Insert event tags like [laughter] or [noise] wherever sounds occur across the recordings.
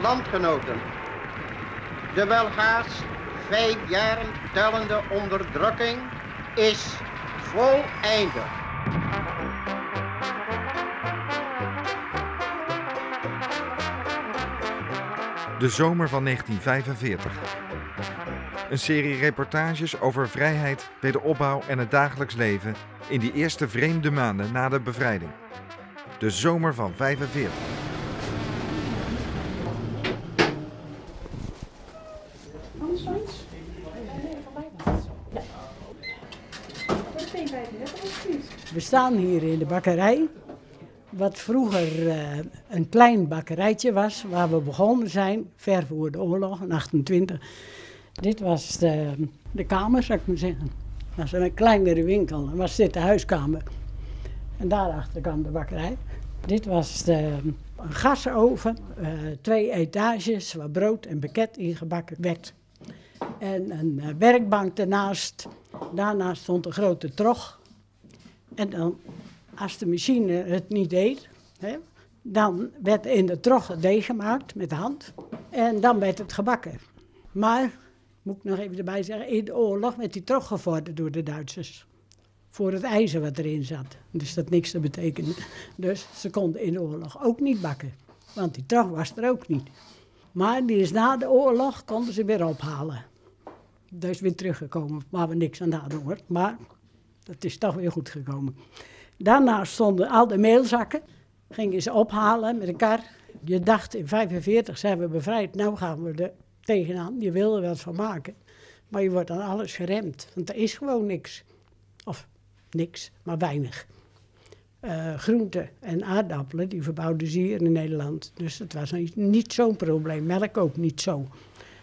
landgenoten. De welhaast vijf jaren tellende onderdrukking is voleinder. De zomer van 1945. Een serie reportages over vrijheid, wederopbouw en het dagelijks leven in die eerste vreemde maanden na de bevrijding. De zomer van 45. We staan hier in de bakkerij, wat vroeger uh, een klein bakkerijtje was, waar we begonnen zijn, ver voor de oorlog, in 28. Dit was de, de kamer, zou ik maar zeggen. Dat was een kleinere winkel, en was dit de huiskamer. En daarachter kwam de bakkerij. Dit was de, een gasoven, uh, twee etages waar brood en beket in gebakken werd. En een uh, werkbank ernaast. Daarnaast stond een grote trog en dan, als de machine het niet deed, hè, dan werd in de trog deeg gemaakt met de hand. En dan werd het gebakken. Maar, moet ik nog even erbij zeggen, in de oorlog werd die trog gevorderd door de Duitsers. Voor het ijzer wat erin zat. Dus dat niks te betekenen. Dus ze konden in de oorlog ook niet bakken. Want die trog was er ook niet. Maar die is na de oorlog, konden ze weer ophalen. Dus weer teruggekomen, waar we niks aan hadden hoor. Maar dat is toch weer goed gekomen. Daarna stonden al de meelzakken. Gingen ze ophalen met een kar. Je dacht in 45 zijn we bevrijd, nou gaan we er tegenaan. Je wil er wat van maken. Maar je wordt dan alles geremd, want er is gewoon niks. Of niks, maar weinig. Uh, groenten en aardappelen, die verbouwden ze hier in Nederland. Dus het was niet zo'n probleem. Melk ook niet zo.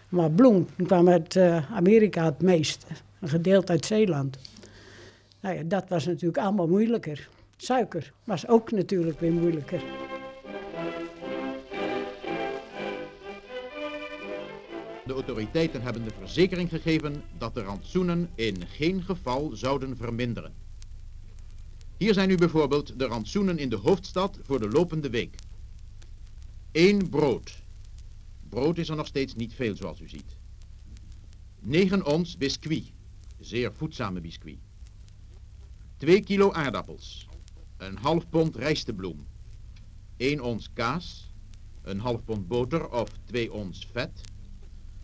Maar bloem kwam uit uh, Amerika het meest. Een gedeelte uit Zeeland. Nou ja, dat was natuurlijk allemaal moeilijker. Suiker was ook natuurlijk weer moeilijker. De autoriteiten hebben de verzekering gegeven dat de rantsoenen in geen geval zouden verminderen. Hier zijn nu bijvoorbeeld de rantsoenen in de hoofdstad voor de lopende week. Eén brood. Brood is er nog steeds niet veel zoals u ziet. 9 ons biscuit. Zeer voedzame biscuit. 2 kilo aardappels, een half pond rijstebloem, 1 ons kaas, een half pond boter of 2 ons vet,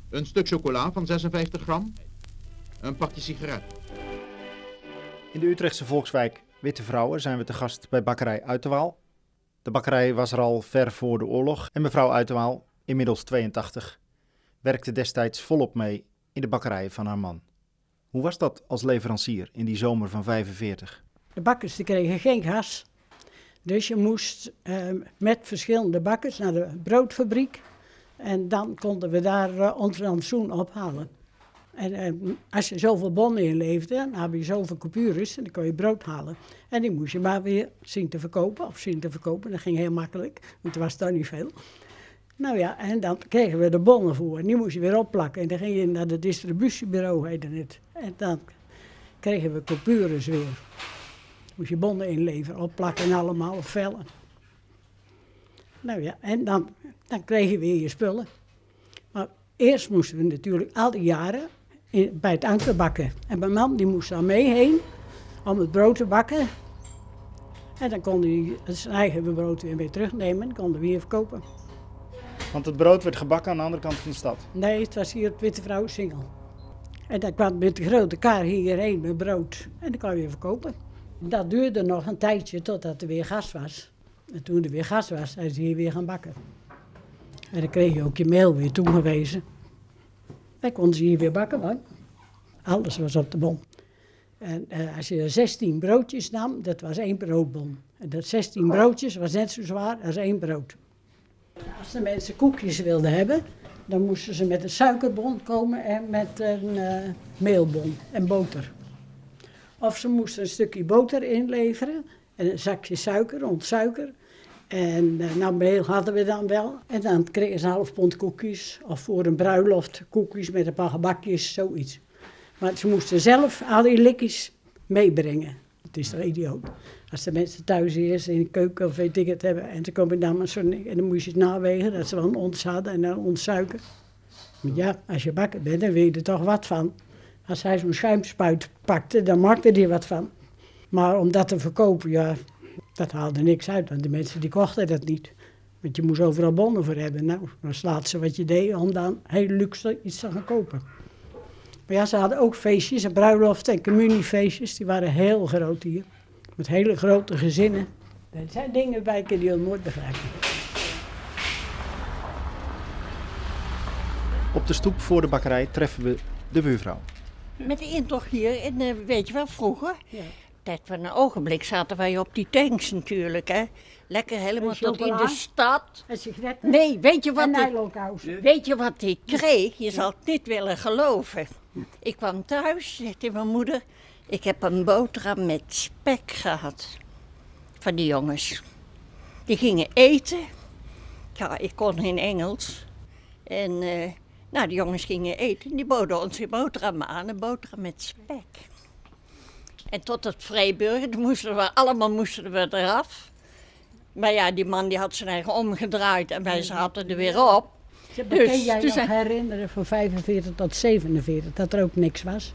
een stuk chocola van 56 gram, een pakje sigaret. In de Utrechtse volkswijk Witte Vrouwen zijn we te gast bij bakkerij Uiterwaal. De bakkerij was er al ver voor de oorlog en mevrouw Uiterwaal, inmiddels 82, werkte destijds volop mee in de bakkerij van haar man. Hoe was dat als leverancier in die zomer van 45? De bakkers die kregen geen gas. Dus je moest uh, met verschillende bakkers naar de broodfabriek. En dan konden we daar uh, ons rantsoen ophalen. En uh, als je zoveel bonnen inleefde, dan had je zoveel coupures en dan kon je brood halen. En die moest je maar weer zien te verkopen, of zien te verkopen. Dat ging heel makkelijk, want er was daar niet veel. Nou ja, en dan kregen we de bonnen voor. En die moest je weer opplakken. En dan ging je naar het distributiebureau, heette het. En dan kregen we coupures weer. Moest je bonnen inleveren, opplakken en allemaal vellen. Nou ja, en dan, dan kreeg je weer je spullen. Maar eerst moesten we natuurlijk al die jaren bij het anker bakken. En mijn man die moest daar mee heen om het brood te bakken. En dan kon hij zijn eigen brood weer terugnemen en konden we weer verkopen. Want het brood werd gebakken aan de andere kant van de stad? Nee, het was hier het Witte Vrouwensingel. En dan kwam met de grote kar hierheen met brood. En dan kon je verkopen. Dat duurde nog een tijdje totdat er weer gas was. En toen er weer gas was, zijn ze hier weer gaan bakken. En dan kreeg je ook je mail weer toegewezen. Dan konden ze hier weer bakken, man. Alles was op de bom. En uh, als je 16 broodjes nam, dat was één broodbon. En dat 16 broodjes was net zo zwaar als één brood. Als de mensen koekjes wilden hebben, dan moesten ze met een suikerbon komen en met een uh, meelbon en boter. Of ze moesten een stukje boter inleveren en een zakje suiker, ontsuiker. En uh, nou, meel hadden we dan wel. En dan kregen ze een half pond koekjes. Of voor een bruiloft koekjes met een paar gebakjes, zoiets. Maar ze moesten zelf al die likjes meebrengen. Het is toch idioot. Als de mensen thuis eerst in de keuken of weet ik het hebben. En dan kom je dan maar zo en dan moest je het nawegen dat ze wel ons hadden en dan ontsuiken. Ja, als je bakker bent, dan weet je er toch wat van. Als hij zo'n schuimspuit pakte, dan maakte hij wat van. Maar om dat te verkopen, ja, dat haalde niks uit. Want de mensen die kochten dat niet. Want je moest overal bonnen voor hebben. Nou, dan slaat ze wat je deed om dan heel luxe iets te gaan kopen. Maar ja, ze hadden ook feestjes en bruiloften en communiefeestjes. Die waren heel groot hier. Met hele grote gezinnen. Er zijn dingen bij die je nooit begrijpen. Op de stoep voor de bakkerij treffen we de buurvrouw. Met de intocht hier, en eh, weet je wel, vroeger, Ja. Tijd van een ogenblik zaten wij op die tanks natuurlijk, hè. Lekker helemaal En tot in de stad. En sigaretten Nee, weet je en wat ik, nylonkousen. weet je wat ik kreeg? Je zal het niet willen geloven. Ik kwam thuis, zei tegen mijn moeder, ik heb een boterham met spek gehad. Van die jongens. Die gingen eten. Ja, ik kon geen Engels. En eh, nou, die jongens gingen eten. Die boden ons een boterham aan, een boterham met spek. En tot het Vrijburg, toen moesten we allemaal moesten we eraf. Maar ja, die man die had zijn eigen omgedraaid en wij zaten er weer op. Dus, kan jij dus nog herinneren van 45 tot 47 dat er ook niks was?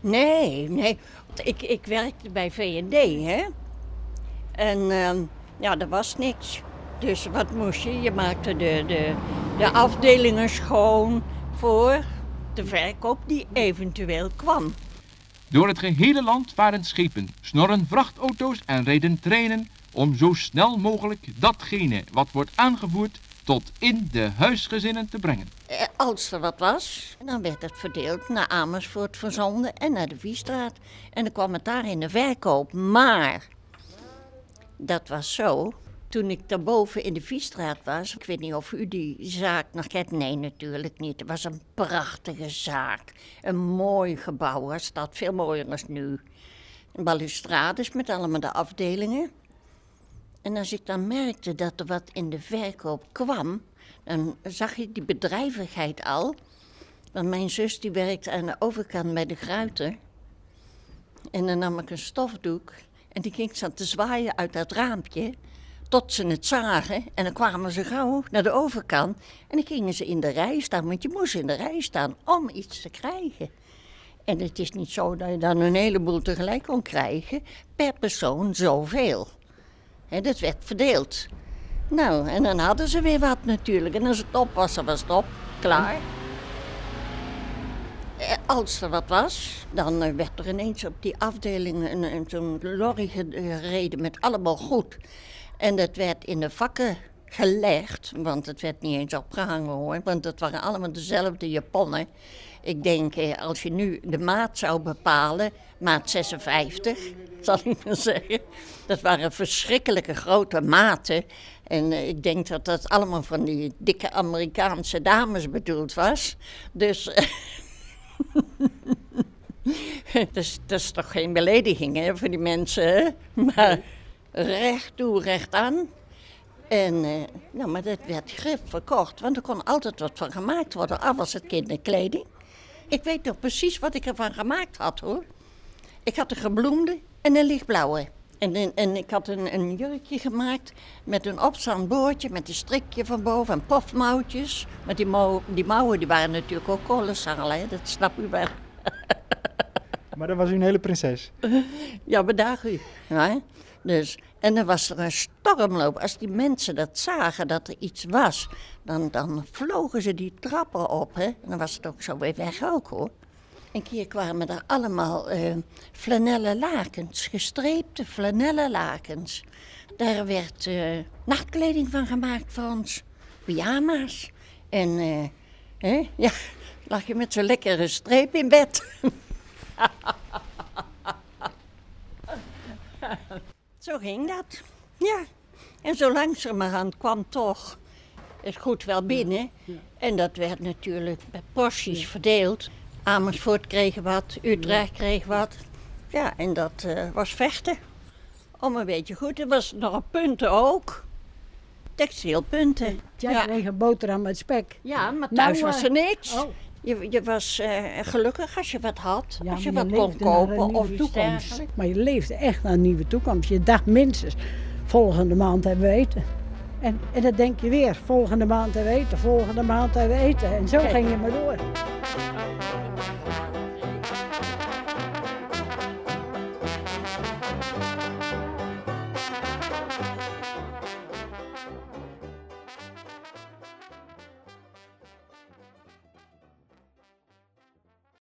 Nee, nee. Ik, ik werkte bij V&D, hè. En ehm, ja, er was niks. Dus wat moest je? Je maakte de, de, de afdelingen schoon voor de verkoop die eventueel kwam. Door het gehele land waren schepen, snorren vrachtauto's en reden treinen om zo snel mogelijk datgene wat wordt aangevoerd tot in de huisgezinnen te brengen. Eh, Als er wat was, dan werd het verdeeld naar Amersfoort verzonden en naar de Viestraat. En dan kwam het daar in de verkoop. Maar dat was zo. Toen ik daarboven in de Viestraat was, ik weet niet of u die zaak nog kent. Nee, natuurlijk niet. Het was een prachtige zaak. Een mooi gebouw was dat, veel mooier dan nu. Balustrades met allemaal de afdelingen. En als ik dan merkte dat er wat in de verkoop kwam, dan zag ik die bedrijvigheid al. Want mijn zus die werkte aan de overkant bij de Gruiter. En dan nam ik een stofdoek en die ging ze te zwaaien uit dat raampje. Tot ze het zagen en dan kwamen ze gauw naar de overkant. En dan gingen ze in de rij staan, want je moest in de rij staan om iets te krijgen. En het is niet zo dat je dan een heleboel tegelijk kon krijgen. Per persoon zoveel. Hè, dat werd verdeeld. Nou, en dan hadden ze weer wat natuurlijk. En als het op was, dan was het op. Klaar. Eh, Als er wat was, dan eh, werd er ineens op die afdeling een, een, zo'n lorry gereden met allemaal goed. En dat werd in de vakken gelegd, want het werd niet eens opgehangen hoor, want het waren allemaal dezelfde japonnen. Ik denk, eh, als je nu de maat zou bepalen, maat 56, [laughs] zal ik maar zeggen. Dat waren verschrikkelijke grote maten. En eh, ik denk dat dat allemaal van die dikke Amerikaanse dames bedoeld was. Dus. [laughs] dus dat is toch geen belediging hè, voor die mensen? Maar recht toe, recht aan. En, eh, nou, maar dat werd grif verkocht, want er kon altijd wat van gemaakt worden, al was het kinderkleding. Ik weet nog precies wat ik ervan gemaakt had, hoor. Ik had een gebloemde en een lichtblauwe. En, en, en ik had een, een jurkje gemaakt met een opstaand boordje, met een strikje van boven en pofmouwtjes. Maar die, mouw, die mouwen die waren natuurlijk ook kolossaal, hè? dat snap u wel. [laughs] Maar dan was u een hele prinses. Ja, bedaag u. Ja, dus, en dan was er een stormloop. Als die mensen dat zagen, dat er iets was, dan, dan vlogen ze die trappen op. Hè? En dan was het ook zo weer weg ook, hoor. Een keer kwamen er allemaal eh flanellen lakens, gestreepte flanellen lakens. Daar werd eh, nachtkleding van gemaakt voor ons, pyjama's. En eh, hè, [laughs] ja, lag je met zo'n lekkere streep in bed. [laughs] ging dat. Ja. En zo langzamerhand kwam toch het goed wel binnen. En dat werd natuurlijk bij porties verdeeld. Amersfoort kreeg wat, Utrecht kreeg wat. Ja, en dat eh, was vechten. Om een beetje goed. Er was nog punten ook. Textielpunten. Jij Ja. kreeg een boterham met spek. ja, maar Nou, thuis was eh, er niks. Oh, Je, je was eh, gelukkig als je wat had, Ja, als je wat kon kopen of toekomst. Maar je leefde echt naar een nieuwe toekomst. Je dacht minstens, volgende maand hebben we eten. En, en dan denk je weer, volgende maand hebben we eten, volgende maand hebben we eten. En zo ging je maar door.